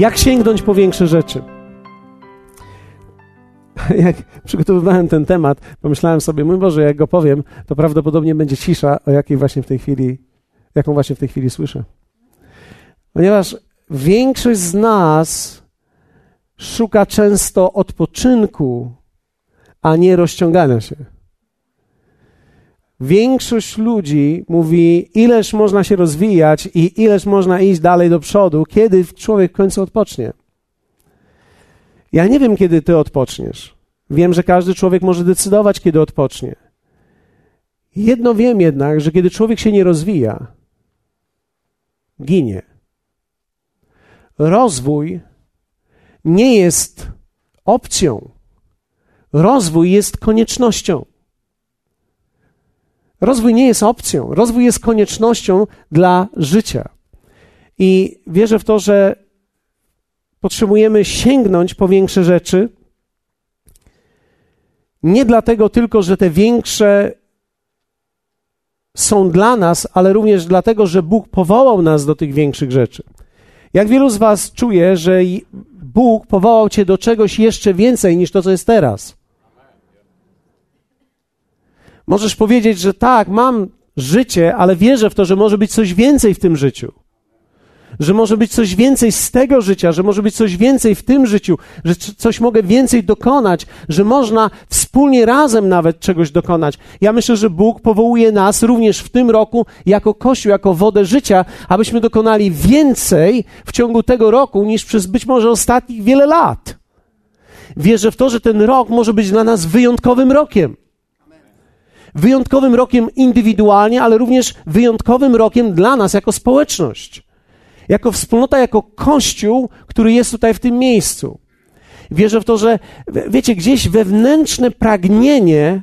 Jak sięgnąć po większe rzeczy? Jak przygotowywałem ten temat, pomyślałem sobie, mój Boże, jak go powiem, to prawdopodobnie będzie cisza, o jakiej właśnie w tej chwili, jaką właśnie w tej chwili słyszę. Ponieważ większość z nas szuka często odpoczynku, a nie rozciągania się. Większość ludzi mówi, ileż można się rozwijać i ileż można iść dalej do przodu, kiedy człowiek w końcu odpocznie. Ja nie wiem, kiedy ty odpoczniesz. Wiem, że każdy człowiek może decydować, kiedy odpocznie. Jedno wiem jednak, że kiedy człowiek się nie rozwija, ginie. Rozwój nie jest opcją. Rozwój jest koniecznością. Rozwój nie jest opcją, rozwój jest koniecznością dla życia. I wierzę w to, że potrzebujemy sięgnąć po większe rzeczy. Nie dlatego tylko, że te większe są dla nas, ale również dlatego, że Bóg powołał nas do tych większych rzeczy. Jak wielu z Was czuje, że Bóg powołał Cię do czegoś jeszcze więcej niż to, co jest teraz? Możesz powiedzieć, że tak, mam życie, ale wierzę w to, że może być coś więcej w tym życiu. Że może być coś więcej z tego życia, że może być coś więcej w tym życiu, że coś mogę więcej dokonać, że można wspólnie razem nawet czegoś dokonać. Ja myślę, że Bóg powołuje nas również w tym roku jako Kościół, jako wodę życia, abyśmy dokonali więcej w ciągu tego roku niż przez być może ostatnich wiele lat. Wierzę w to, że ten rok może być dla nas wyjątkowym rokiem wyjątkowym rokiem indywidualnie, ale również wyjątkowym rokiem dla nas jako społeczność, jako wspólnota, jako kościół, który jest tutaj w tym miejscu. Wierzę w to, że wiecie, gdzieś wewnętrzne pragnienie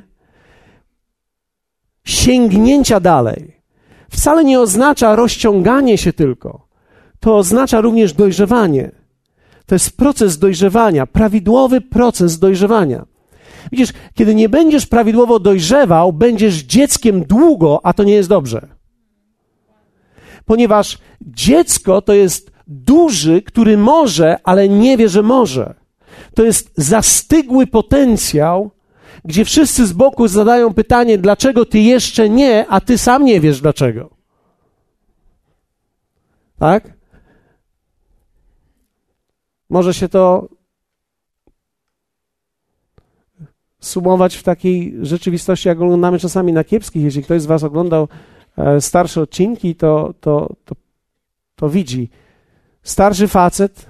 sięgnięcia dalej wcale nie oznacza rozciąganie się tylko. To oznacza również dojrzewanie. To jest proces dojrzewania, prawidłowy proces dojrzewania. Widzisz, kiedy nie będziesz prawidłowo dojrzewał, będziesz dzieckiem długo, a to nie jest dobrze. Ponieważ dziecko to jest duży, który może, ale nie wie, że może. To jest zastygły potencjał, gdzie wszyscy z boku zadają pytanie, dlaczego ty jeszcze nie, a ty sam nie wiesz dlaczego. Tak? Może się to sumować w takiej rzeczywistości, jak oglądamy czasami na kiepskich. Jeśli ktoś z Was oglądał e, starsze odcinki, to, to, to, to widzi. Starszy facet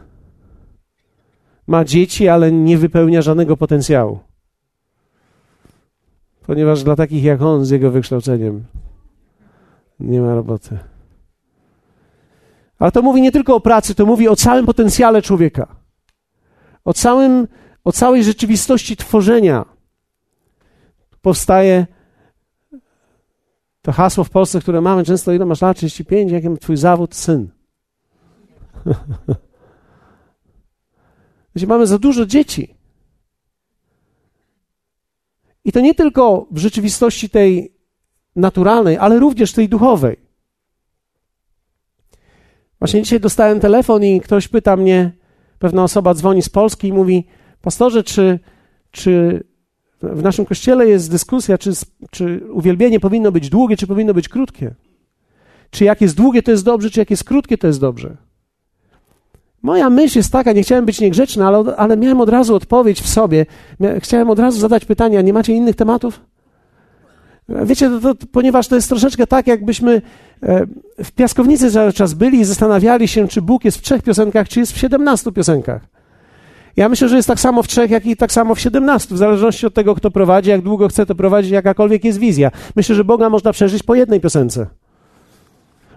ma dzieci, ale nie wypełnia żadnego potencjału. Ponieważ dla takich jak on z jego wykształceniem nie ma roboty. Ale to mówi nie tylko o pracy, to mówi o całym potencjale człowieka. O, całym, o całej rzeczywistości tworzenia powstaje to hasło w Polsce, które mamy często, ile masz lat? 35, jakim twój zawód? Syn. Wiecie, mamy za dużo dzieci. I to nie tylko w rzeczywistości tej naturalnej, ale również tej duchowej. Właśnie dzisiaj dostałem telefon i ktoś pyta mnie, pewna osoba dzwoni z Polski i mówi, pastorze, czy, czy w naszym kościele jest dyskusja, czy, czy uwielbienie powinno być długie, czy powinno być krótkie. Czy jak jest długie, to jest dobrze, czy jak jest krótkie, to jest dobrze. Moja myśl jest taka, nie chciałem być niegrzeczny, ale, ale miałem od razu odpowiedź w sobie. Chciałem od razu zadać pytanie, nie macie innych tematów? Wiecie, to, to, ponieważ to jest troszeczkę tak, jakbyśmy e, w piaskownicy cały czas byli i zastanawiali się, czy Bóg jest w trzech piosenkach, czy jest w siedemnastu piosenkach. Ja myślę, że jest tak samo w trzech, jak i tak samo w siedemnastu, w zależności od tego, kto prowadzi, jak długo chce to prowadzić, jakakolwiek jest wizja. Myślę, że Boga można przeżyć po jednej piosence.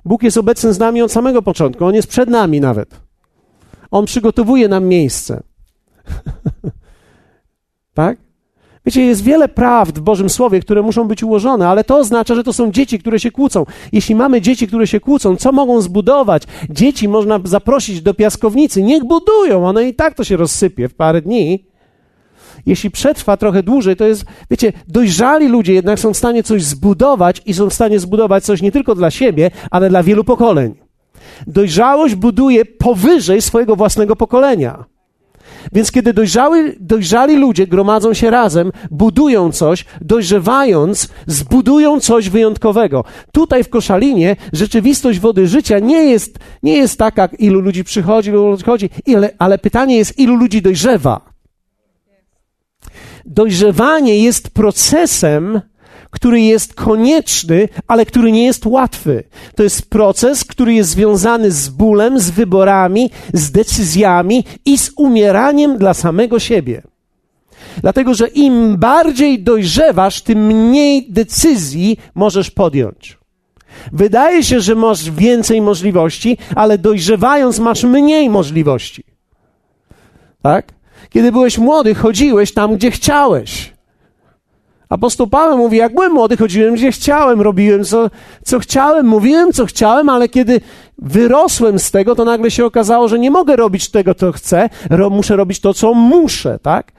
Bóg jest obecny z nami od samego początku, On jest przed nami nawet. On przygotowuje nam miejsce. tak? Wiecie, jest wiele prawd w Bożym Słowie, które muszą być ułożone, ale to oznacza, że to są dzieci, które się kłócą. Jeśli mamy dzieci, które się kłócą, co mogą zbudować? Dzieci można zaprosić do piaskownicy, niech budują, one i tak to się rozsypie w parę dni. Jeśli przetrwa trochę dłużej, to jest, wiecie, dojrzali ludzie jednak są w stanie coś zbudować i są w stanie zbudować coś nie tylko dla siebie, ale dla wielu pokoleń. Dojrzałość buduje powyżej swojego własnego pokolenia. Więc kiedy dojrzały, dojrzali ludzie gromadzą się razem, budują coś, dojrzewając, zbudują coś wyjątkowego. Tutaj w Koszalinie rzeczywistość wody życia nie jest, nie jest taka, ilu ludzi przychodzi, ilu ludzi chodzi, ile, ale pytanie jest, ilu ludzi dojrzewa. Dojrzewanie jest procesem, który jest konieczny, ale który nie jest łatwy. To jest proces, który jest związany z bólem, z wyborami, z decyzjami i z umieraniem dla samego siebie. Dlatego, że im bardziej dojrzewasz, tym mniej decyzji możesz podjąć. Wydaje się, że masz więcej możliwości, ale dojrzewając masz mniej możliwości. Tak? Kiedy byłeś młody, chodziłeś tam, gdzie chciałeś. Apostoł Paweł mówi, jak byłem młody, chodziłem gdzie chciałem, robiłem co, co chciałem, mówiłem co chciałem, ale kiedy wyrosłem z tego, to nagle się okazało, że nie mogę robić tego, co chcę, ro, muszę robić to, co muszę, tak?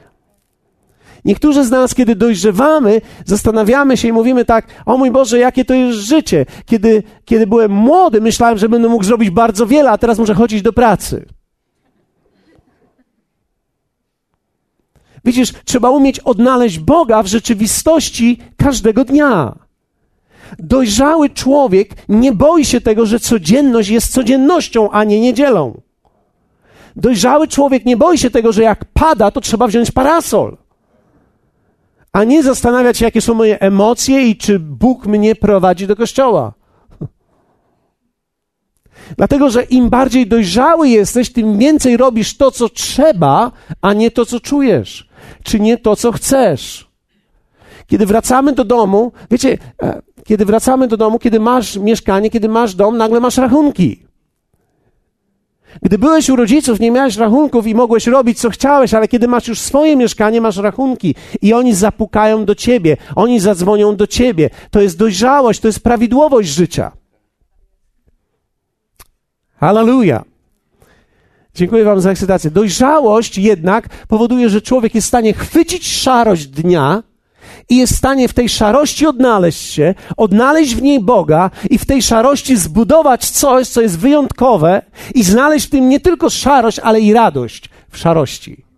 Niektórzy z nas, kiedy dojrzewamy, zastanawiamy się i mówimy tak, o mój Boże, jakie to jest życie. Kiedy, kiedy byłem młody, myślałem, że będę mógł zrobić bardzo wiele, a teraz muszę chodzić do pracy. Widzisz, trzeba umieć odnaleźć Boga w rzeczywistości każdego dnia. Dojrzały człowiek nie boi się tego, że codzienność jest codziennością, a nie niedzielą. Dojrzały człowiek nie boi się tego, że jak pada, to trzeba wziąć parasol. A nie zastanawiać się, jakie są moje emocje i czy Bóg mnie prowadzi do kościoła. Dlatego, że im bardziej dojrzały jesteś, tym więcej robisz to, co trzeba, a nie to, co czujesz czy nie to, co chcesz. Kiedy wracamy do domu, wiecie, e, kiedy wracamy do domu, kiedy masz mieszkanie, kiedy masz dom, nagle masz rachunki. Gdy byłeś u rodziców, nie miałeś rachunków i mogłeś robić, co chciałeś, ale kiedy masz już swoje mieszkanie, masz rachunki i oni zapukają do ciebie, oni zadzwonią do ciebie. To jest dojrzałość, to jest prawidłowość życia. Hallelujah. Dziękuję Wam za ekscytację. Dojrzałość jednak powoduje, że człowiek jest w stanie chwycić szarość dnia i jest w stanie w tej szarości odnaleźć się, odnaleźć w niej Boga i w tej szarości zbudować coś, co jest wyjątkowe i znaleźć w tym nie tylko szarość, ale i radość w szarości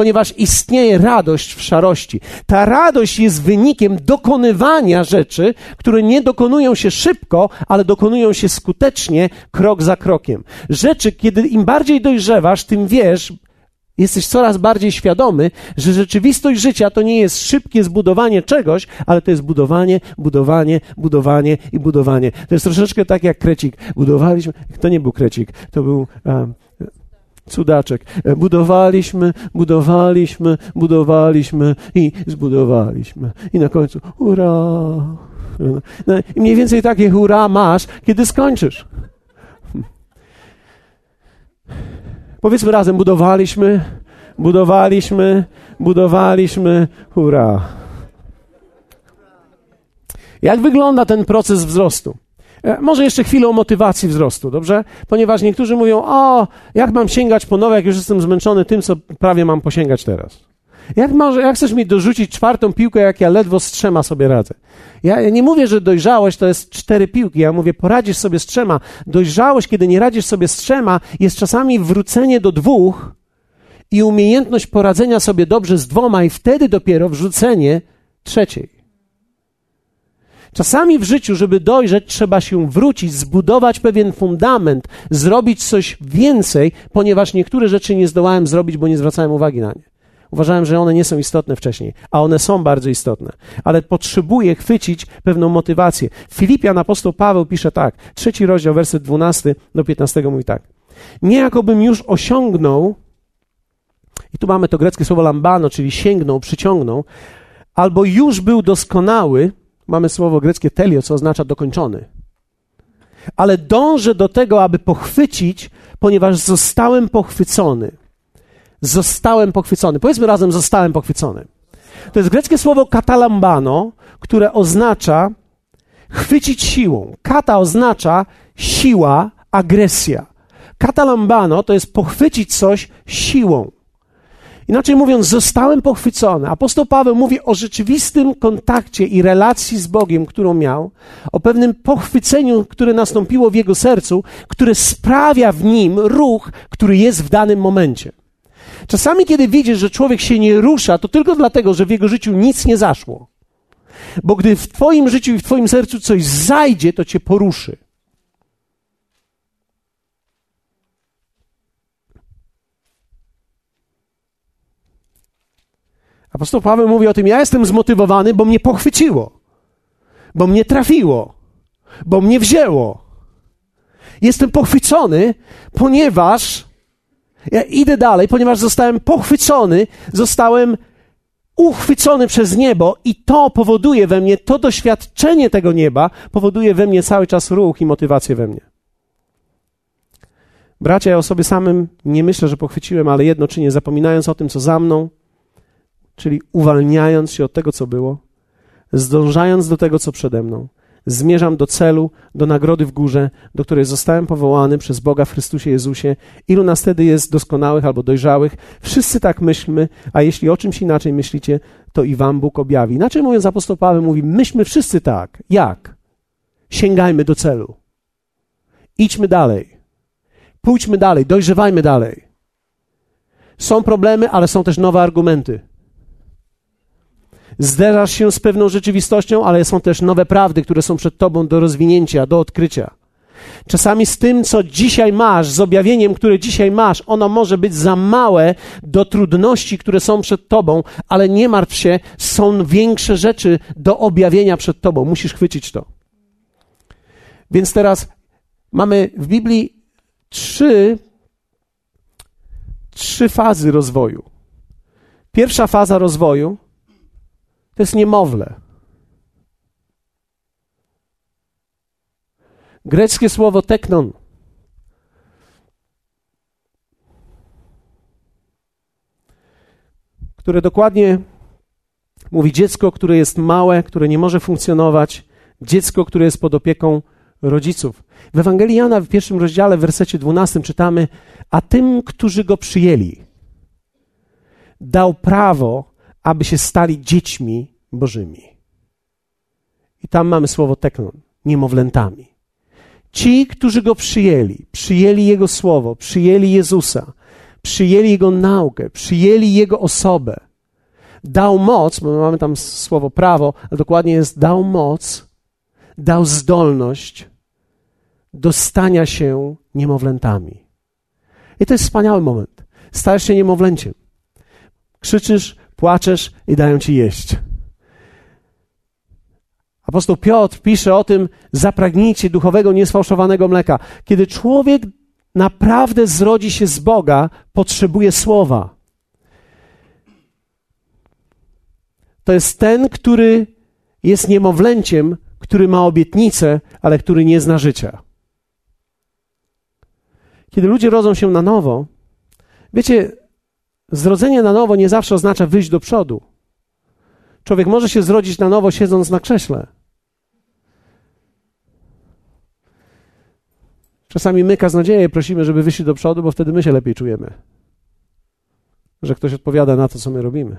ponieważ istnieje radość w szarości. Ta radość jest wynikiem dokonywania rzeczy, które nie dokonują się szybko, ale dokonują się skutecznie, krok za krokiem. Rzeczy, kiedy im bardziej dojrzewasz, tym wiesz, jesteś coraz bardziej świadomy, że rzeczywistość życia to nie jest szybkie zbudowanie czegoś, ale to jest budowanie, budowanie, budowanie i budowanie. To jest troszeczkę tak jak krecik. Budowaliśmy, to nie był krecik, to był um, cudaczek. E, budowaliśmy, budowaliśmy, budowaliśmy i zbudowaliśmy. I na końcu, hurra! No, I mniej więcej takie hurra masz, kiedy skończysz. Powiedzmy razem, budowaliśmy, budowaliśmy, budowaliśmy, hurra. Jak wygląda ten proces wzrostu? E, może jeszcze chwilę o motywacji wzrostu, dobrze? Ponieważ niektórzy mówią, o, jak mam sięgać po nowe, jak już jestem zmęczony tym, co prawie mam posięgać teraz. Jak, może, jak chcesz mi dorzucić czwartą piłkę, jak ja ledwo z trzema sobie radzę? Ja, nie mówię, że dojrzałość to jest cztery piłki. Ja mówię, poradzisz sobie z trzema. Dojrzałość, kiedy nie radzisz sobie z trzema, jest czasami wrócenie do dwóch i umiejętność poradzenia sobie dobrze z dwoma i wtedy dopiero wrzucenie trzeciej. Czasami w życiu, żeby dojrzeć, trzeba się wrócić, zbudować pewien fundament, zrobić coś więcej, ponieważ niektóre rzeczy nie zdołałem zrobić, bo nie zwracałem uwagi na nie. Uważałem, że one nie są istotne wcześniej, a one są bardzo istotne. Ale potrzebuję chwycić pewną motywację. Filipian apostoł Paweł pisze tak, trzeci rozdział, werset 12 do 15 mówi tak. Nie jakobym już osiągnął, i tu mamy to greckie słowo lambano, czyli sięgnął, przyciągnął, albo już był doskonały, mamy słowo greckie telio, co oznacza dokończony. Ale dążę do tego, aby pochwycić, ponieważ zostałem pochwycony. Zostałem pochwycony. Powiedzmy razem, zostałem pochwycony. To jest greckie słowo katalambano, które oznacza chwycić siłą. Kata oznacza siła, agresja. Katalambano to jest pochwycić coś siłą. Inaczej mówiąc, zostałem pochwycony. Apostoł Paweł mówi o rzeczywistym kontakcie i relacji z Bogiem, którą miał, o pewnym pochwyceniu, które nastąpiło w jego sercu, które sprawia w nim ruch, który jest w danym momencie. Czasami, kiedy widzisz, że człowiek się nie rusza, to tylko dlatego, że w jego życiu nic nie zaszło. Bo gdy w Twoim życiu i w Twoim sercu coś zajdzie, to Cię poruszy. Apostoł Paweł mówi o tym: Ja jestem zmotywowany, bo mnie pochwyciło, bo mnie trafiło, bo mnie wzięło. Jestem pochwycony, ponieważ ja idę dalej, ponieważ zostałem pochwycony, zostałem uchwycony przez niebo i to powoduje we mnie, to doświadczenie tego nieba powoduje we mnie cały czas ruch i motywację we mnie. Bracia, ja o sobie samym nie myślę, że pochwyciłem, ale jedno czynię, zapominając o tym, co za mną, czyli uwalniając się od tego, co było, zdążając do tego, co przede mną, zmierzam do celu, do nagrody w górze, do której zostałem powołany przez Boga w Chrystusie Jezusie. Ilu nas wtedy jest doskonałych albo dojrzałych? Wszyscy tak myślmy, a jeśli o czymś inaczej myślicie, to i wam Bóg objawi. Inaczej mówiąc, apostoł Paweł mówi, myśmy wszyscy tak. Jak? Sięgajmy do celu. Idźmy dalej. Pójdźmy dalej, dojrzewajmy dalej. Są problemy, ale są też nowe argumenty. Zderzasz się z pewną rzeczywistością, ale są też nowe prawdy, które są przed tobą do rozwinięcia, do odkrycia. Czasami z tym, co dzisiaj masz, z objawieniem, które dzisiaj masz, ono może być za małe do trudności, które są przed tobą, ale nie martw się, są większe rzeczy do objawienia przed tobą. Musisz chwycić to. Więc teraz mamy w Biblii trzy, trzy fazy rozwoju. Pierwsza faza rozwoju to jest niemowlę. Greckie słowo teknon. Które dokładnie mówi dziecko, które jest małe, które nie może funkcjonować, dziecko, które jest pod opieką rodziców. W Ewangelii Jana w pierwszym rozdziale, w wersecie 12 czytamy: A tym, którzy go przyjęli, dał prawo, aby się stali dziećmi Bożymi. I tam mamy słowo teknon, niemowlętami. Ci, którzy go przyjęli, przyjęli jego słowo, przyjęli Jezusa, przyjęli jego naukę, przyjęli jego osobę, dał moc, bo mamy tam słowo prawo, ale dokładnie jest dał moc, dał zdolność do stania się niemowlętami. I to jest wspaniały moment. Stajesz się niemowlęciem. Krzyczysz, płaczesz i dają ci jeść. Apostoł Piotr pisze o tym: zapragnijcie duchowego, niesfałszowanego mleka. Kiedy człowiek naprawdę zrodzi się z Boga, potrzebuje słowa. To jest ten, który jest niemowlęciem, który ma obietnicę, ale który nie zna życia. Kiedy ludzie rodzą się na nowo, wiecie, Zrodzenie na nowo nie zawsze oznacza wyjść do przodu. Człowiek może się zrodzić na nowo siedząc na krześle. Czasami my, kaznodzieje, prosimy, żeby wyszli do przodu, bo wtedy my się lepiej czujemy. Że ktoś odpowiada na to, co my robimy.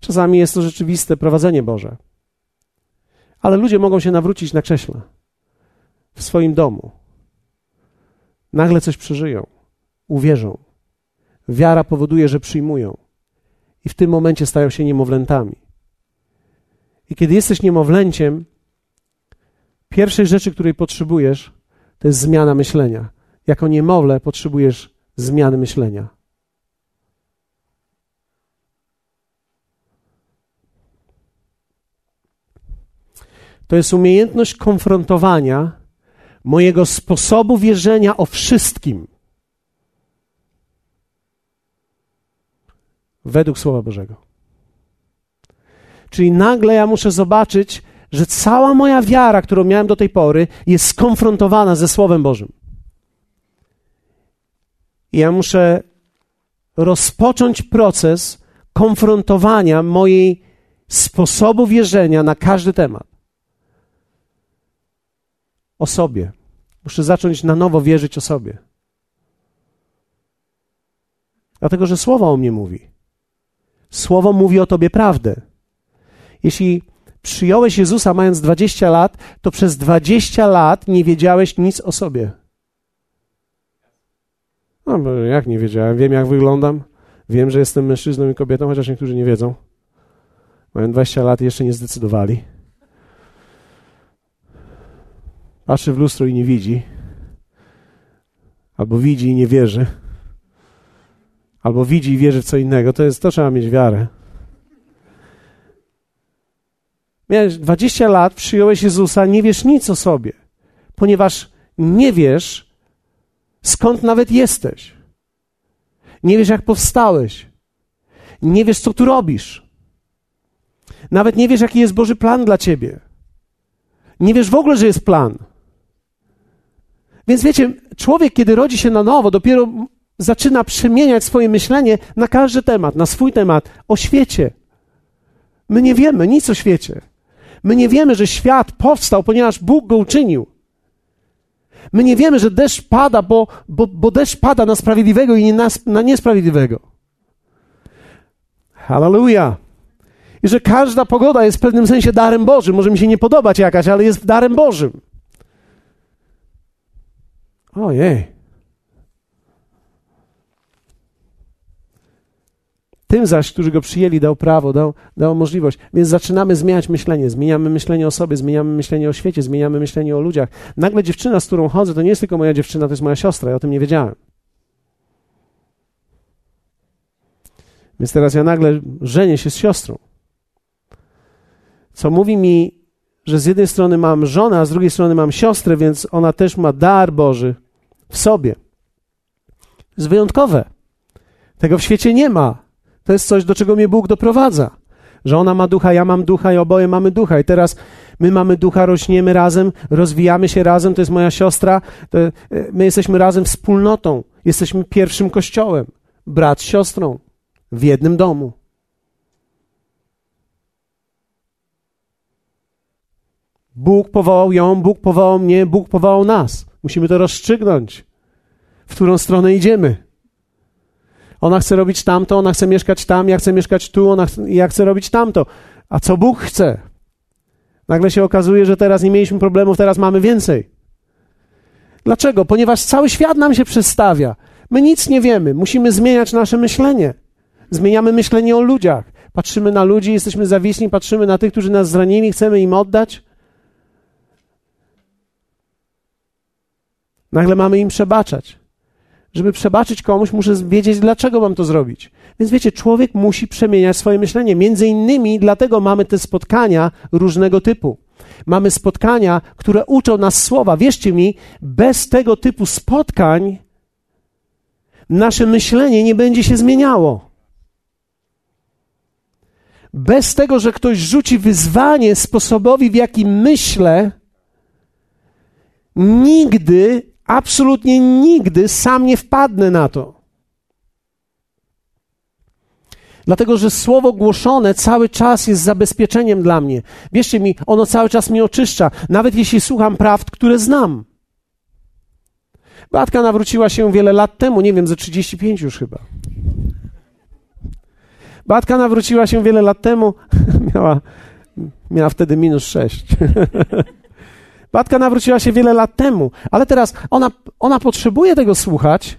Czasami jest to rzeczywiste prowadzenie Boże. Ale ludzie mogą się nawrócić na krześle w swoim domu. Nagle coś przeżyją, uwierzą Wiara powoduje, że przyjmują. I w tym momencie stają się niemowlętami. I kiedy jesteś niemowlęciem, pierwszej rzeczy, której potrzebujesz, to jest zmiana myślenia. Jako niemowlę potrzebujesz zmiany myślenia. To jest umiejętność konfrontowania mojego sposobu wierzenia o wszystkim według Słowa Bożego. Czyli nagle ja muszę zobaczyć, że cała moja wiara, którą miałem do tej pory, jest skonfrontowana ze Słowem Bożym. I ja muszę rozpocząć proces konfrontowania mojej sposobu wierzenia na każdy temat. O sobie. Muszę zacząć na nowo wierzyć o sobie. Dlatego, że Słowo o mnie mówi. Słowo mówi o tobie prawdę. Jeśli przyjąłeś Jezusa mając 20 lat, to przez 20 lat nie wiedziałeś nic o sobie. No, bo jak nie wiedziałem? Wiem, jak wyglądam. Wiem, że jestem mężczyzną i kobietą, chociaż niektórzy nie wiedzą. Mają 20 lat i jeszcze nie zdecydowali. Patrzy w lustro i nie widzi. Albo widzi i nie wierzy. Albo widzi i wierzy w co innego. To jest, to trzeba mieć wiarę. Miałeś 20 lat, przyjąłeś Jezusa, nie wiesz nic o sobie, ponieważ nie wiesz, skąd nawet jesteś. Nie wiesz, jak powstałeś. Nie wiesz, co tu robisz. Nawet nie wiesz, jaki jest Boży plan dla ciebie. Nie wiesz w ogóle, że jest plan. Więc wiecie, człowiek, kiedy rodzi się na nowo, dopiero zaczyna przemieniać swoje myślenie na każdy temat, na swój temat, o świecie. My nie wiemy nic o świecie. My nie wiemy, że świat powstał, ponieważ Bóg go uczynił. My nie wiemy, że deszcz pada, bo, bo, bo deszcz pada na sprawiedliwego i nie na, na niesprawiedliwego. Hallelujah. I że każda pogoda jest w pewnym sensie darem Bożym. Może mi się nie podobać jakaś, ale jest darem Bożym. Ojej. Tym zaś, którzy go przyjęli, dał prawo, dał, dał możliwość. Więc zaczynamy zmieniać myślenie. Zmieniamy myślenie o sobie, zmieniamy myślenie o świecie, zmieniamy myślenie o ludziach. Nagle dziewczyna, z którą chodzę, to nie jest tylko moja dziewczyna, to jest moja siostra. Ja o tym nie wiedziałem. Więc teraz ja nagle żenię się z siostrą. Co mówi mi, że z jednej strony mam żonę, a z drugiej strony mam siostrę, więc ona też ma dar Boży w sobie. Jest wyjątkowe. Tego w świecie nie ma. To jest coś, do czego mnie Bóg doprowadza. Że ona ma ducha, ja mam ducha i oboje mamy ducha. I teraz my mamy ducha, rośniemy razem, rozwijamy się razem. To jest moja siostra. E, my jesteśmy razem wspólnotą. Jesteśmy pierwszym kościołem. Brat z siostrą w jednym domu. Bóg powołał ją, Bóg powołał mnie, Bóg powołał nas. Musimy to rozstrzygnąć, w którą stronę idziemy. Ona chce robić tamto, ona chce mieszkać tam, ja chcę mieszkać tu, ona chce, ja chcę robić tamto. A co Bóg chce? Nagle się okazuje, że teraz nie mieliśmy problemów, teraz mamy więcej. Dlaczego? Ponieważ cały świat nam się przestawia. My nic nie wiemy, musimy zmieniać nasze myślenie. Zmieniamy myślenie o ludziach. Patrzymy na ludzi, jesteśmy zawiśni, patrzymy na tych, którzy nas zranili, chcemy im oddać. Nagle mamy im przebaczać. Żeby przebaczyć komuś, muszę wiedzieć, dlaczego mam to zrobić. Więc wiecie, człowiek musi przemieniać swoje myślenie. Między innymi dlatego mamy te spotkania różnego typu. Mamy spotkania, które uczą nas słowa. Wierzcie mi, bez tego typu spotkań nasze myślenie nie będzie się zmieniało. Bez tego, że ktoś rzuci wyzwanie sposobowi, w jaki myślę, nigdy absolutnie nigdy sam nie wpadnę na to. Dlatego, że słowo głoszone cały czas jest zabezpieczeniem dla mnie. Wierzcie mi, ono cały czas mnie oczyszcza, nawet jeśli słucham prawd, które znam. Batka nawróciła się wiele lat temu, nie wiem, ze 35 już chyba. Batka nawróciła się wiele lat temu, miała, miała wtedy minus 6. Batka nawróciła się wiele lat temu, ale teraz ona, ona potrzebuje tego słuchać.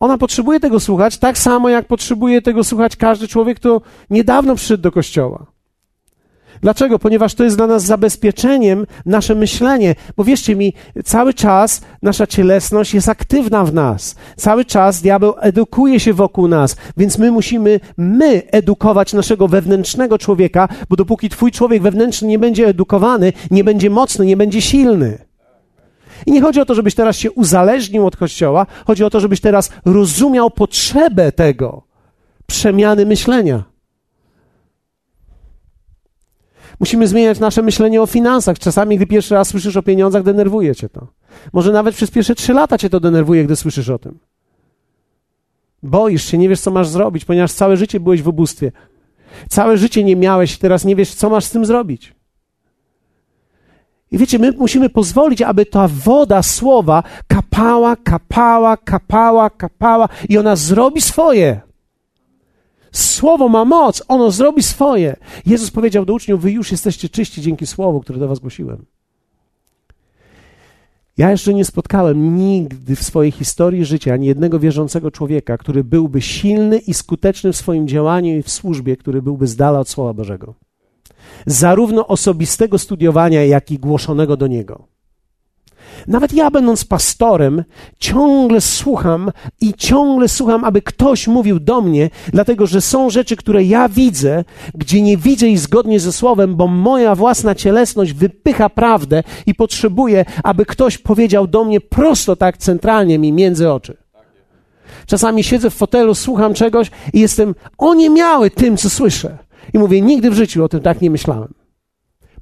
Ona potrzebuje tego słuchać tak samo, jak potrzebuje tego słuchać każdy człowiek, kto niedawno przyszedł do kościoła. Dlaczego? Ponieważ to jest dla nas zabezpieczeniem nasze myślenie. Bo wierzcie mi, cały czas nasza cielesność jest aktywna w nas. Cały czas diabeł edukuje się wokół nas, więc my musimy, my edukować naszego wewnętrznego człowieka, bo dopóki twój człowiek wewnętrzny nie będzie edukowany, nie będzie mocny, nie będzie silny. I nie chodzi o to, żebyś teraz się uzależnił od Kościoła, chodzi o to, żebyś teraz rozumiał potrzebę tego przemiany myślenia. Musimy zmieniać nasze myślenie o finansach. Czasami, gdy pierwszy raz słyszysz o pieniądzach, denerwuje cię to. Może nawet przez pierwsze trzy lata cię to denerwuje, gdy słyszysz o tym. Boisz się, nie wiesz, co masz zrobić, ponieważ całe życie byłeś w ubóstwie. Całe życie nie miałeś, teraz nie wiesz, co masz z tym zrobić. I wiecie, my musimy pozwolić, aby ta woda słowa kapała, kapała, kapała, kapała i ona zrobi swoje. Słowo ma moc, ono zrobi swoje. Jezus powiedział do uczniów: Wy już jesteście czyści dzięki słowu, które do Was głosiłem. Ja jeszcze nie spotkałem nigdy w swojej historii życia ani jednego wierzącego człowieka, który byłby silny i skuteczny w swoim działaniu i w służbie, który byłby z dala od Słowa Bożego. Zarówno osobistego studiowania, jak i głoszonego do niego. Nawet ja, będąc pastorem, ciągle słucham i ciągle słucham, aby ktoś mówił do mnie, dlatego że są rzeczy, które ja widzę, gdzie nie widzę ich zgodnie ze słowem, bo moja własna cielesność wypycha prawdę i potrzebuję, aby ktoś powiedział do mnie prosto tak centralnie mi między oczy. Czasami siedzę w fotelu, słucham czegoś i jestem oniemiały tym, co słyszę. I mówię, nigdy w życiu o tym tak nie myślałem.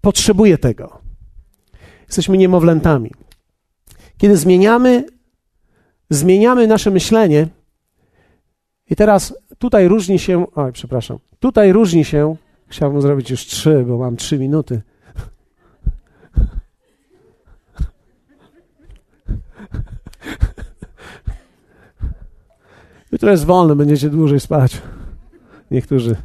Potrzebuję tego. Jesteśmy niemowlętami. Kiedy zmieniamy, zmieniamy nasze myślenie, i teraz tutaj różni się, oj, przepraszam, tutaj różni się, chciałbym zrobić już trzy, bo mam trzy minuty. Jutro jest wolne, będziecie dłużej spać. Niektórzy.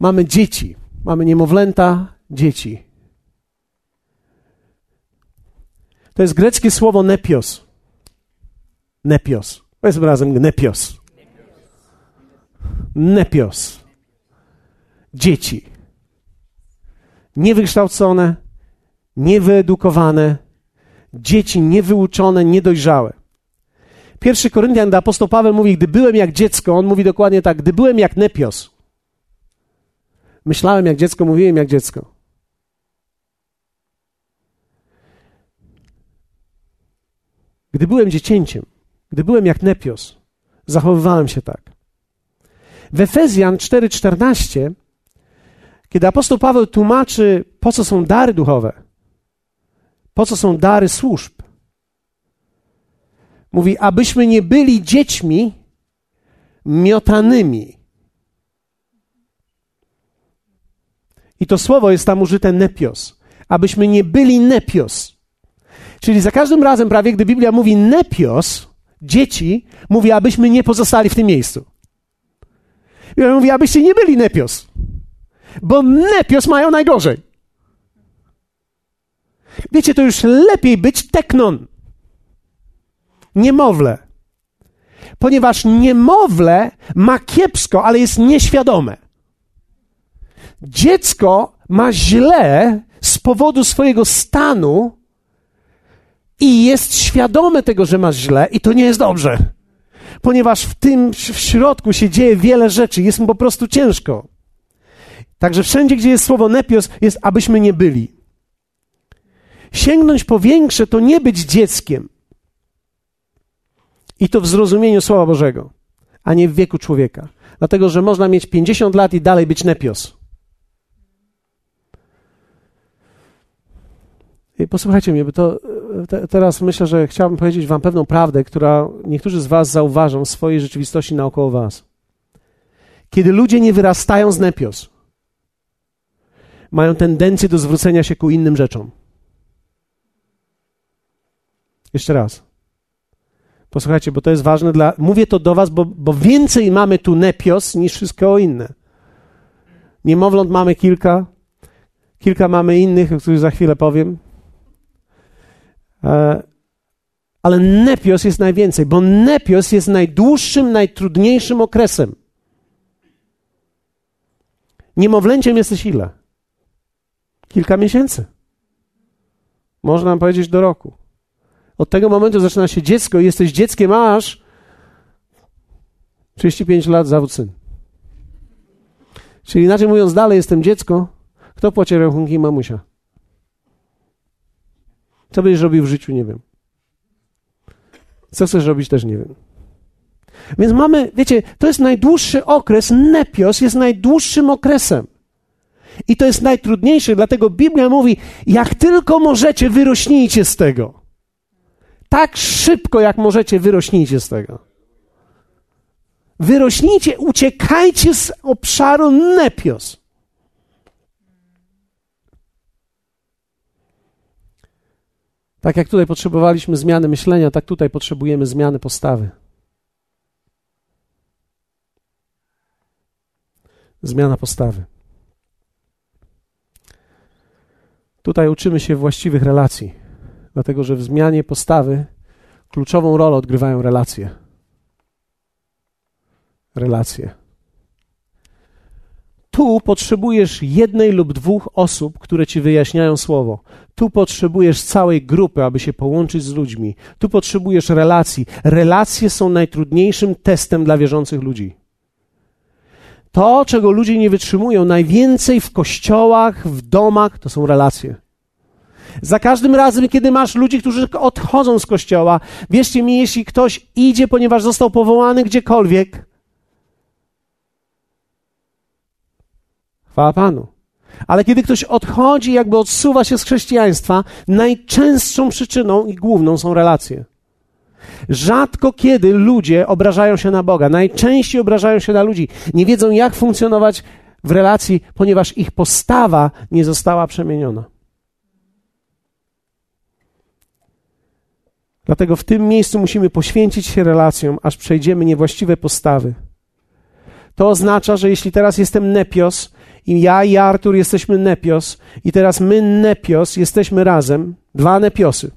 Mamy dzieci, mamy niemowlęta, dzieci. To jest greckie słowo nepios. Nepios. Powiedzmy razem nepios. Nepios. Dzieci. Niewykształcone, niewyedukowane, dzieci niewyuczone, niedojrzałe. Pierwszy Koryntian, gdy apostoł Paweł mówi, gdy byłem jak dziecko, on mówi dokładnie tak, gdy byłem jak nepios. Myślałem jak dziecko, mówiłem jak dziecko. Gdy byłem dziecięciem, gdy byłem jak Nepios, zachowywałem się tak. W Efezjan 4:14, kiedy apostoł Paweł tłumaczy, po co są dary duchowe, po co są dary służb, mówi, abyśmy nie byli dziećmi miotanymi. I to słowo jest tam użyte nepios. Abyśmy nie byli nepios. Czyli za każdym razem prawie, gdy Biblia mówi nepios, dzieci, mówi, abyśmy nie pozostali w tym miejscu. Biblia mówi, abyście nie byli nepios. Bo nepios mają najgorzej. Wiecie, to już lepiej być teknon. Niemowlę. Ponieważ niemowlę ma kiepsko, ale jest nieświadome. Dziecko ma źle z powodu swojego stanu, i jest świadome tego, że masz źle i to nie jest dobrze. Ponieważ w tym w środku się dzieje wiele rzeczy, jest mu po prostu ciężko. Także wszędzie, gdzie jest słowo nepios, jest abyśmy nie byli. Sięgnąć po większe to nie być dzieckiem. I to w zrozumieniu Słowa Bożego, a nie w wieku człowieka. Dlatego, że można mieć 50 lat i dalej być nepios. I posłuchajcie mnie, bo to te, teraz myślę, że chciałbym powiedzieć Wam pewną prawdę, która niektórzy z Was zauważą w swojej rzeczywistości naokoło Was. Kiedy ludzie nie wyrastają z nepios, mają tendencję do zwrócenia się ku innym rzeczom. Jeszcze raz. Posłuchajcie, bo to jest ważne dla. Mówię to do Was, bo, bo więcej mamy tu nepios niż wszystko inne. Niemowląt mamy kilka, kilka mamy innych, o których za chwilę powiem. E, ale nepios jest najwięcej, bo nepios jest najdłuższym, najtrudniejszym okresem. Niemowlęciem jesteś ile? Kilka miesięcy. Można powiedzieć do roku. Od tego momentu zaczyna się dziecko i jesteś dzieckiem aż 35 lat zawód syn. Czyli inaczej mówiąc, dalej jestem dziecko. Kto płaci rachunki mamusia? Co będziesz robił w życiu, nie wiem. Co chcesz robić, też nie wiem. Więc mamy, wiecie, to jest najdłuższy okres, nepios jest najdłuższym okresem. I to jest najtrudniejsze, dlatego Biblia mówi, jak tylko możecie, wyrośnijcie z tego. Tak szybko, jak możecie, wyrośnijcie z tego. Wyrośnijcie, uciekajcie z obszaru nepios. Tak jak tutaj potrzebowaliśmy zmiany myślenia, tak tutaj potrzebujemy zmiany postawy. Zmiana postawy. Tutaj uczymy się właściwych relacji, dlatego że w zmianie postawy kluczową rolę odgrywają relacje. Relacje. Tu potrzebujesz jednej lub dwóch osób, które ci wyjaśniają słowo. Tu potrzebujesz całej grupy, aby się połączyć z ludźmi. Tu potrzebujesz relacji. Relacje są najtrudniejszym testem dla wierzących ludzi. To, czego ludzie nie wytrzymują najwięcej w kościołach, w domach, to są relacje. Za każdym razem, kiedy masz ludzi, którzy odchodzą z kościoła, wierzcie mi, jeśli ktoś idzie, ponieważ został powołany gdziekolwiek, chwała Panu. Ale kiedy ktoś odchodzi, jakby odsuwa się z chrześcijaństwa, najczęstszą przyczyną i główną są relacje. Rzadko kiedy ludzie obrażają się na Boga, najczęściej obrażają się na ludzi. Nie wiedzą, jak funkcjonować w relacji, ponieważ ich postawa nie została przemieniona. Dlatego w tym miejscu musimy poświęcić się relacjom, aż przejdziemy niewłaściwe postawy. To oznacza, że jeśli teraz jestem nepios i ja i Artur jesteśmy nepios. I teraz my nepios jesteśmy razem, dwa nepiosy,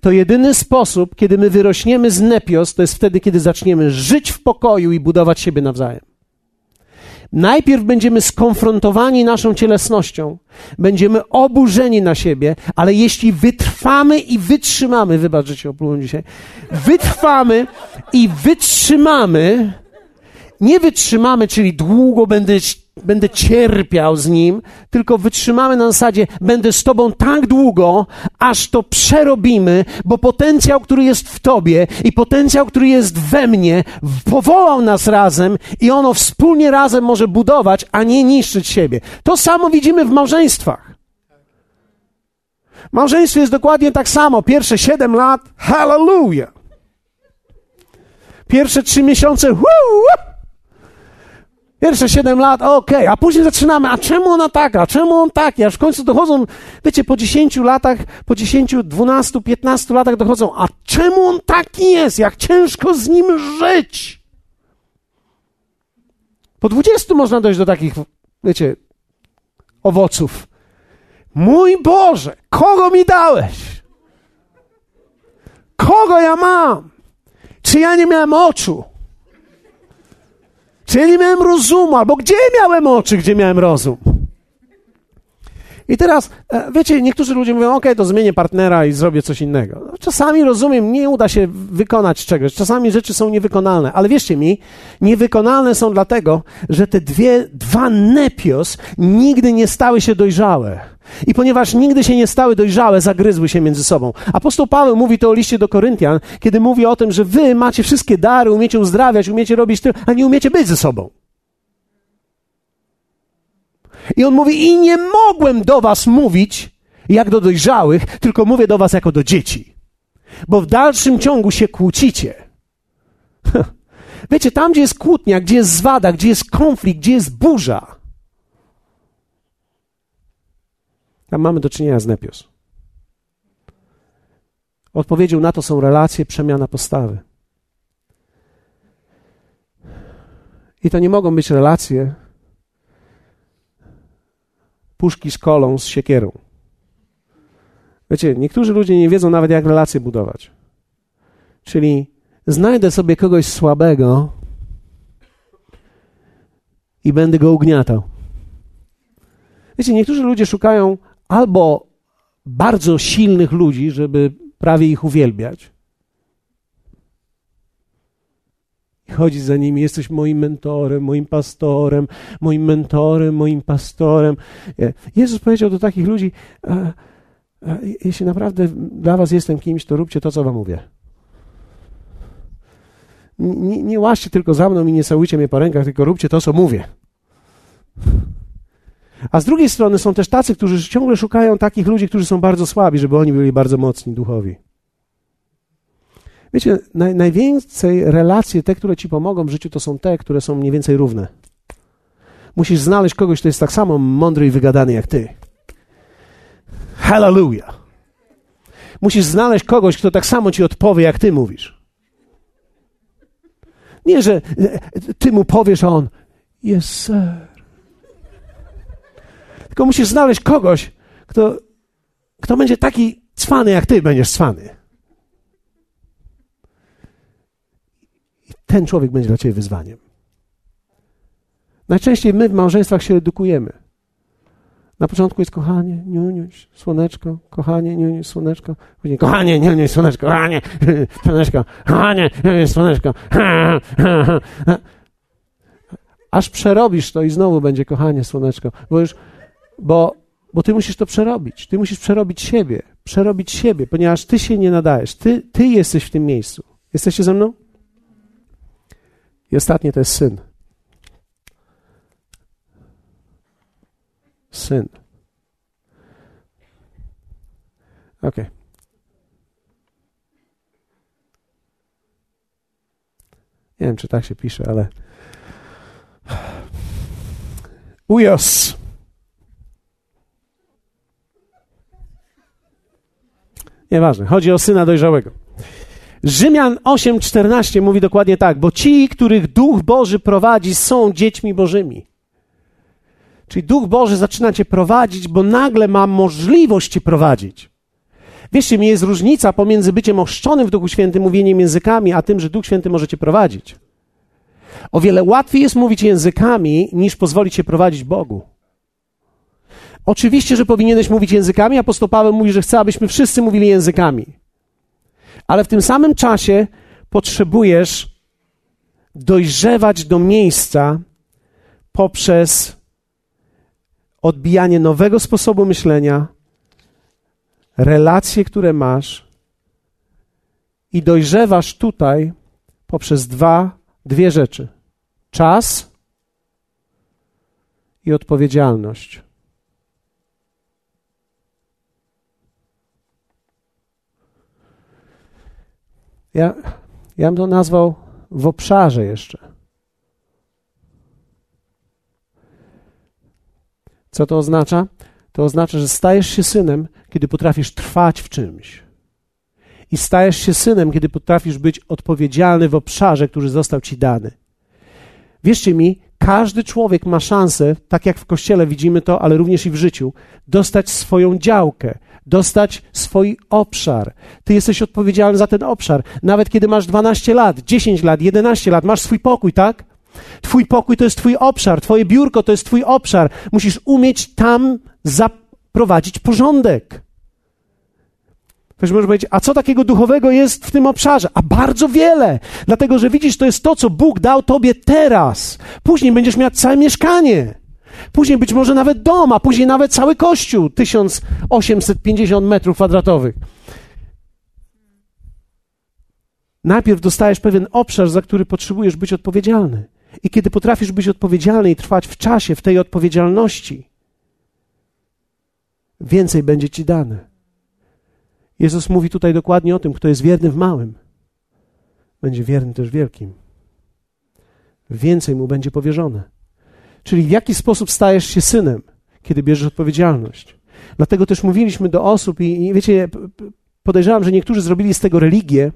to jedyny sposób, kiedy my wyrośniemy z nepios, to jest wtedy, kiedy zaczniemy żyć w pokoju i budować siebie nawzajem. Najpierw będziemy skonfrontowani naszą cielesnością, będziemy oburzeni na siebie, ale jeśli wytrwamy i wytrzymamy, wybacz, że cię dzisiaj, wytrwamy i wytrzymamy, nie wytrzymamy, czyli długo będę będę cierpiał z nim, tylko wytrzymamy na zasadzie, będę z tobą tak długo, aż to przerobimy, bo potencjał, który jest w tobie i potencjał, który jest we mnie, powołał nas razem i ono wspólnie razem może budować, a nie niszczyć siebie. To samo widzimy w małżeństwach. Małżeństwo jest dokładnie tak samo. Pierwsze siedem lat, hallelujah. Pierwsze trzy miesiące, woo, Pierwsze 7 lat, okej, okay. a później zaczynamy, a czemu ona taka, a czemu on taki, aż w końcu dochodzą, wiecie, po 10 latach, po 10, 12, 15 latach dochodzą, a czemu on taki jest, jak ciężko z nim żyć. Po 20 można dojść do takich, wiecie, owoców. Mój Boże, kogo mi dałeś? Kogo ja mam? Czy ja nie miałem oczu? Czy nie miałem rozumu? Albo gdzie miałem oczy, gdzie miałem rozum? I teraz, e, wiecie, niektórzy ludzie mówią, ok, to zmienię partnera i zrobię coś innego. No, czasami, rozumiem, nie uda się wykonać czegoś. Czasami rzeczy są niewykonalne. Ale wierzcie mi, niewykonalne są dlatego, że te dwie, dwa nepios nigdy nie stały się dojrzałe. I ponieważ nigdy się nie stały dojrzałe, zagryzły się między sobą. Apostoł Paweł mówi to o liście do Koryntian, kiedy mówi o tym, że wy macie wszystkie dary, umiecie uzdrawiać, umiecie robić tyle, a nie umiecie być ze sobą. I on mówi: I nie mogłem do was mówić jak do dojrzałych, tylko mówię do was jako do dzieci. Bo w dalszym ciągu się kłócicie. Wiecie, tam gdzie jest kłótnia, gdzie jest zwada, gdzie jest konflikt, gdzie jest burza, tam mamy do czynienia z nepios. Odpowiedzią na to są relacje, przemiana postawy. I to nie mogą być relacje, puszki z kolą, z siekierą. Wiecie, niektórzy ludzie nie wiedzą nawet, jak relacje budować. Czyli znajdę sobie kogoś słabego i będę go ugniatał. Wiecie, niektórzy ludzie szukają albo bardzo silnych ludzi, żeby prawie ich uwielbiać, chodzić za nimi. Jesteś moim mentorem, moim pastorem, moim mentorem, moim pastorem. Jezus powiedział do takich ludzi: Jeśli naprawdę dla Was jestem kimś, to róbcie to, co Wam mówię. Nie, nie łaźcie tylko za mną i nie całujcie mnie po rękach, tylko róbcie to, co mówię. A z drugiej strony są też tacy, którzy ciągle szukają takich ludzi, którzy są bardzo słabi, żeby oni byli bardzo mocni duchowi. Wiecie, naj, najwięcej relacje, te, które ci pomogą w życiu, to są te, które są mniej więcej równe. Musisz znaleźć kogoś, kto jest tak samo mądry i wygadany jak ty. Hallelujah. Musisz znaleźć kogoś, kto tak samo ci odpowie, jak ty mówisz. Nie, że ty mu powiesz, a on, Yes, sir. Tylko musisz znaleźć kogoś, kto, kto będzie taki cwany, jak ty będziesz cwany. I ten człowiek będzie dla ciebie wyzwaniem. Najczęściej my w małżeństwach się edukujemy. Na początku jest kochanie, niuniuś, słoneczko, kochanie, niuniuś, słoneczko. Później kochanie, niuniuś, słoneczko, kochanie, słoneczko, kochanie, niuniuś, słoneczko. Aż przerobisz to i znowu będzie kochanie, słoneczko. Bo już, bo, bo ty musisz to przerobić. Ty musisz przerobić siebie, przerobić siebie, ponieważ ty się nie nadajesz. Ty, ty jesteś w tym miejscu. Jesteście ze mną? I ostatnie to jest syn. Syn. Ok. Nie wiem, czy tak się pisze, ale. Ujos. Nieważne, chodzi o syna dojrzałego. Rzymian 8:14 mówi dokładnie tak, bo ci, których Duch Boży prowadzi, są dziećmi Bożymi. Czyli Duch Boży zaczyna cię prowadzić, bo nagle ma możliwość cię prowadzić. Wierzcie mi, jest różnica pomiędzy byciem ochrzczonym w Duchu Świętym, mówieniem językami, a tym, że Duch Święty może cię prowadzić. O wiele łatwiej jest mówić językami, niż pozwolić się prowadzić Bogu. Oczywiście, że powinieneś mówić językami. Apostoł Paweł mówi, że chce, abyśmy wszyscy mówili językami. Ale w tym samym czasie potrzebujesz dojrzewać do miejsca poprzez odbijanie nowego sposobu myślenia, relacje, które masz i dojrzewasz tutaj poprzez dwa, dwie rzeczy: czas i odpowiedzialność. Ja, ja bym to nazwał w obszarze jeszcze. Co to oznacza? To oznacza, że stajesz się synem, kiedy potrafisz trwać w czymś. I stajesz się synem, kiedy potrafisz być odpowiedzialny w obszarze, który został ci dany. Wierzcie mi, każdy człowiek ma szansę, tak jak w kościele widzimy to, ale również i w życiu, dostać swoją działkę, dostać swój obszar. Ty jesteś odpowiedzialny za ten obszar. Nawet kiedy masz 12 lat, 10 lat, 11 lat, masz swój pokój, tak? Twój pokój to jest Twój obszar, Twoje biurko to jest Twój obszar. Musisz umieć tam zaprowadzić porządek. Ktoś może powiedzieć, a co takiego duchowego jest w tym obszarze? A bardzo wiele, dlatego że widzisz, to jest to, co Bóg dał Tobie teraz. Później będziesz miał całe mieszkanie. Później być może nawet dom, a później nawet cały kościół 1850 metrów kwadratowych. Najpierw dostajesz pewien obszar, za który potrzebujesz być odpowiedzialny. I kiedy potrafisz być odpowiedzialny i trwać w czasie, w tej odpowiedzialności, więcej będzie ci dane. Jezus mówi tutaj dokładnie o tym, kto jest wierny w małym, będzie wierny też w wielkim. Więcej mu będzie powierzone. Czyli w jaki sposób stajesz się synem, kiedy bierzesz odpowiedzialność. Dlatego też mówiliśmy do osób i, i wiecie, podejrzewam, że niektórzy zrobili z tego religię,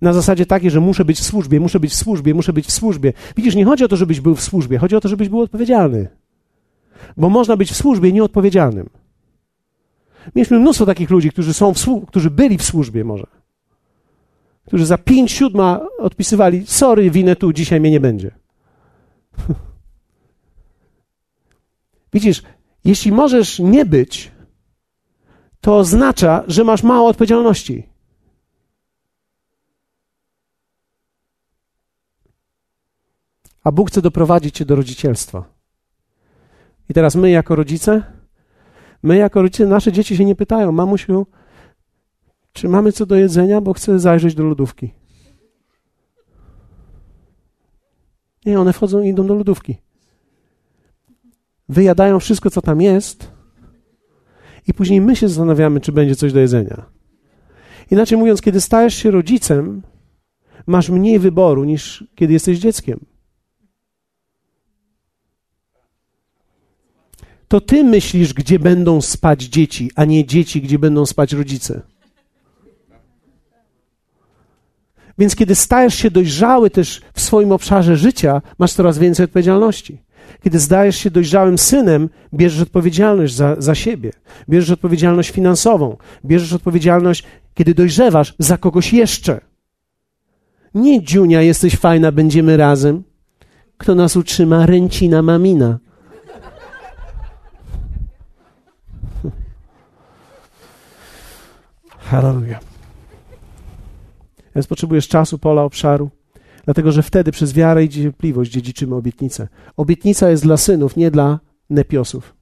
na zasadzie takiej, że muszę być w służbie, muszę być w służbie, muszę być w służbie. Widzisz, nie chodzi o to, żebyś był w służbie, chodzi o to, żebyś był odpowiedzialny. Bo można być w służbie nieodpowiedzialnym. Mieliśmy mnóstwo takich ludzi, którzy, są w, którzy byli w służbie może. Którzy za pięć siódma odpisywali, sorry, winę tu, dzisiaj mnie nie będzie. Widzisz, jeśli możesz nie być, to oznacza, że masz mało odpowiedzialności. A Bóg chce doprowadzić cię do rodzicielstwa. I teraz my, jako rodzice, my, jako rodzice, nasze dzieci się nie pytają, mamusiu, czy mamy co do jedzenia, bo chcę zajrzeć do lodówki. Nie, one wchodzą i idą do lodówki. Wyjadają wszystko, co tam jest, i później my się zastanawiamy, czy będzie coś do jedzenia. Inaczej mówiąc, kiedy stajesz się rodzicem, masz mniej wyboru niż kiedy jesteś dzieckiem. to ty myślisz, gdzie będą spać dzieci, a nie dzieci, gdzie będą spać rodzice. Więc kiedy stajesz się dojrzały też w swoim obszarze życia, masz coraz więcej odpowiedzialności. Kiedy zdajesz się dojrzałym synem, bierzesz odpowiedzialność za, za siebie, bierzesz odpowiedzialność finansową, bierzesz odpowiedzialność, kiedy dojrzewasz, za kogoś jeszcze. Nie dziunia, jesteś fajna, będziemy razem. Kto nas utrzyma? Ręcina mamina. Hallelujah. Więc potrzebujesz czasu, pola, obszaru, dlatego że wtedy przez wiarę i cierpliwość dziedziczymy obietnicę. Obietnica jest dla synów, nie dla nepiosów.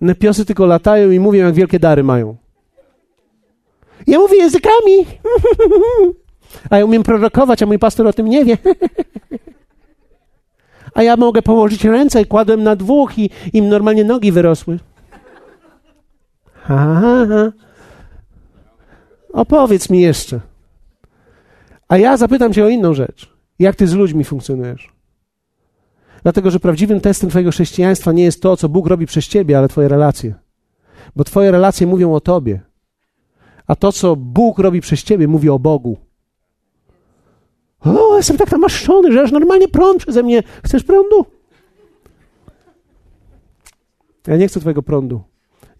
Nepiosy tylko latają i mówią, jak wielkie dary mają. Ja mówię językami. A ja umiem prorokować, a mój pastor o tym nie wie. A ja mogę położyć ręce i kładłem na dwóch i im normalnie nogi wyrosły. Ha, ha, ha. Opowiedz mi jeszcze. A ja zapytam cię o inną rzecz. Jak ty z ludźmi funkcjonujesz? Dlatego, że prawdziwym testem twojego chrześcijaństwa nie jest to, co Bóg robi przez ciebie, ale twoje relacje. Bo twoje relacje mówią o tobie. A to, co Bóg robi przez ciebie, mówi o Bogu. O, jestem tak namaszczony, że aż normalnie prąd przeze mnie. Chcesz prądu? Ja nie chcę twojego prądu.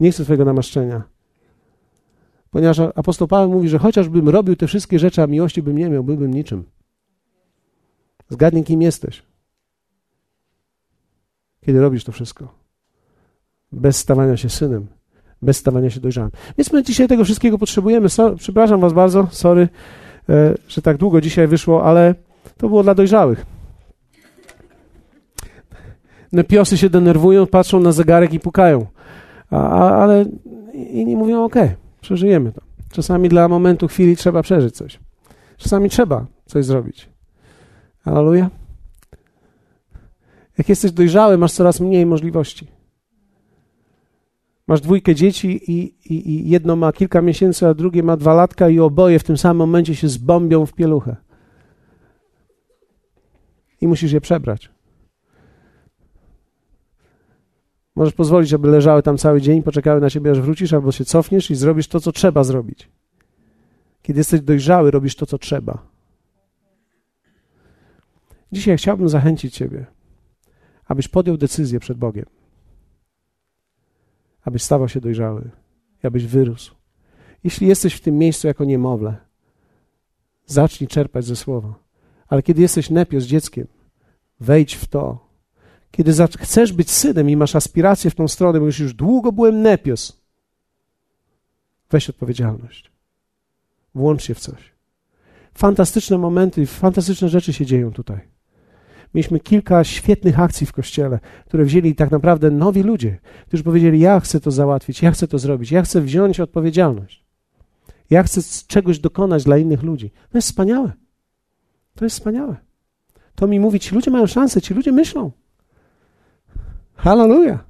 Nie chcę twojego namaszczenia. Ponieważ apostoł Paweł mówi, że chociażbym robił te wszystkie rzeczy, a miłości bym nie miał, byłbym niczym. Zgadnij, kim jesteś. Kiedy robisz to wszystko. Bez stawania się synem, bez stawania się dojrzałym. Więc my dzisiaj tego wszystkiego potrzebujemy. So, przepraszam Was bardzo, sorry, e, że tak długo dzisiaj wyszło, ale to było dla dojrzałych. Nepiosy się denerwują, patrzą na zegarek i pukają. A, a, ale inni mówią, okej. Przeżyjemy to. Czasami dla momentu, chwili trzeba przeżyć coś. Czasami trzeba coś zrobić. Aleluja. Jak jesteś dojrzały, masz coraz mniej możliwości. Masz dwójkę dzieci i, i, i, jedno ma kilka miesięcy, a drugie ma dwa latka i oboje w tym samym momencie się zbombią w pieluchę. I musisz je przebrać. Możesz pozwolić, aby leżały tam cały dzień, poczekały na ciebie, aż wrócisz, albo się cofniesz i zrobisz to, co trzeba zrobić. Kiedy jesteś dojrzały, robisz to, co trzeba. Dzisiaj chciałbym zachęcić Ciebie, abyś podjął decyzję przed Bogiem, abyś stawał się dojrzały, abyś wyrósł. Jeśli jesteś w tym miejscu jako niemowlę, zacznij czerpać ze słowa. Ale kiedy jesteś nepios dzieckiem, wejdź w to, kiedy chcesz być synem i masz aspiracje w tą stronę, mówisz, już długo byłem nepios, weź odpowiedzialność. Włącz się w coś. Fantastyczne momenty, fantastyczne rzeczy się dzieją tutaj. Mieliśmy kilka świetnych akcji w kościele, które wzięli tak naprawdę nowi ludzie, którzy powiedzieli: Ja chcę to załatwić, ja chcę to zrobić, ja chcę wziąć odpowiedzialność. Ja chcę czegoś dokonać dla innych ludzi. To jest wspaniałe. To jest wspaniałe. To mi mówi, ci ludzie mają szansę, ci ludzie myślą. Halleluja.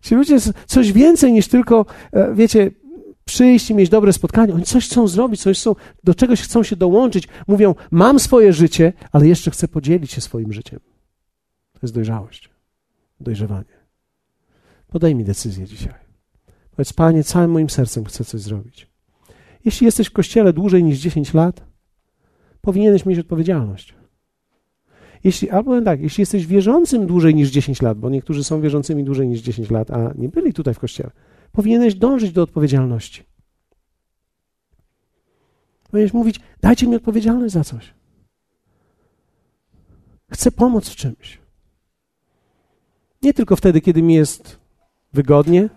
Ci ludzie coś więcej niż tylko, e, wiecie, przyjść i mieć dobre spotkanie. Oni coś chcą zrobić, coś chcą, do czegoś chcą się dołączyć. Mówią, mam swoje życie, ale jeszcze chcę podzielić się swoim życiem. To jest dojrzałość, dojrzewanie. Podaj mi decyzję dzisiaj. Powiedz, Panie, całym moim sercem chcę coś zrobić. Jeśli jesteś w kościele dłużej niż 10 lat, powinieneś mieć odpowiedzialność. Jeśli, albo tak, jeśli jesteś wierzącym dłużej niż 10 lat, bo niektórzy są wierzącymi dłużej niż 10 lat, a nie byli tutaj w kościele, powinieneś dążyć do odpowiedzialności. Powinieneś mówić, dajcie mi odpowiedzialność za coś. Chcę pomóc w czymś. Nie tylko wtedy, kiedy mi jest wygodnie,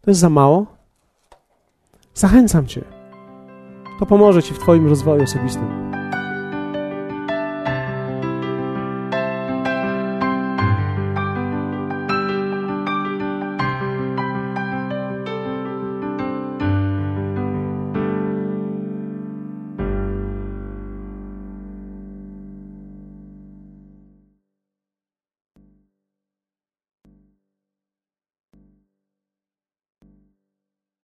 to jest za mało. Zachęcam Cię. To pomoże Ci w Twoim rozwoju osobistym.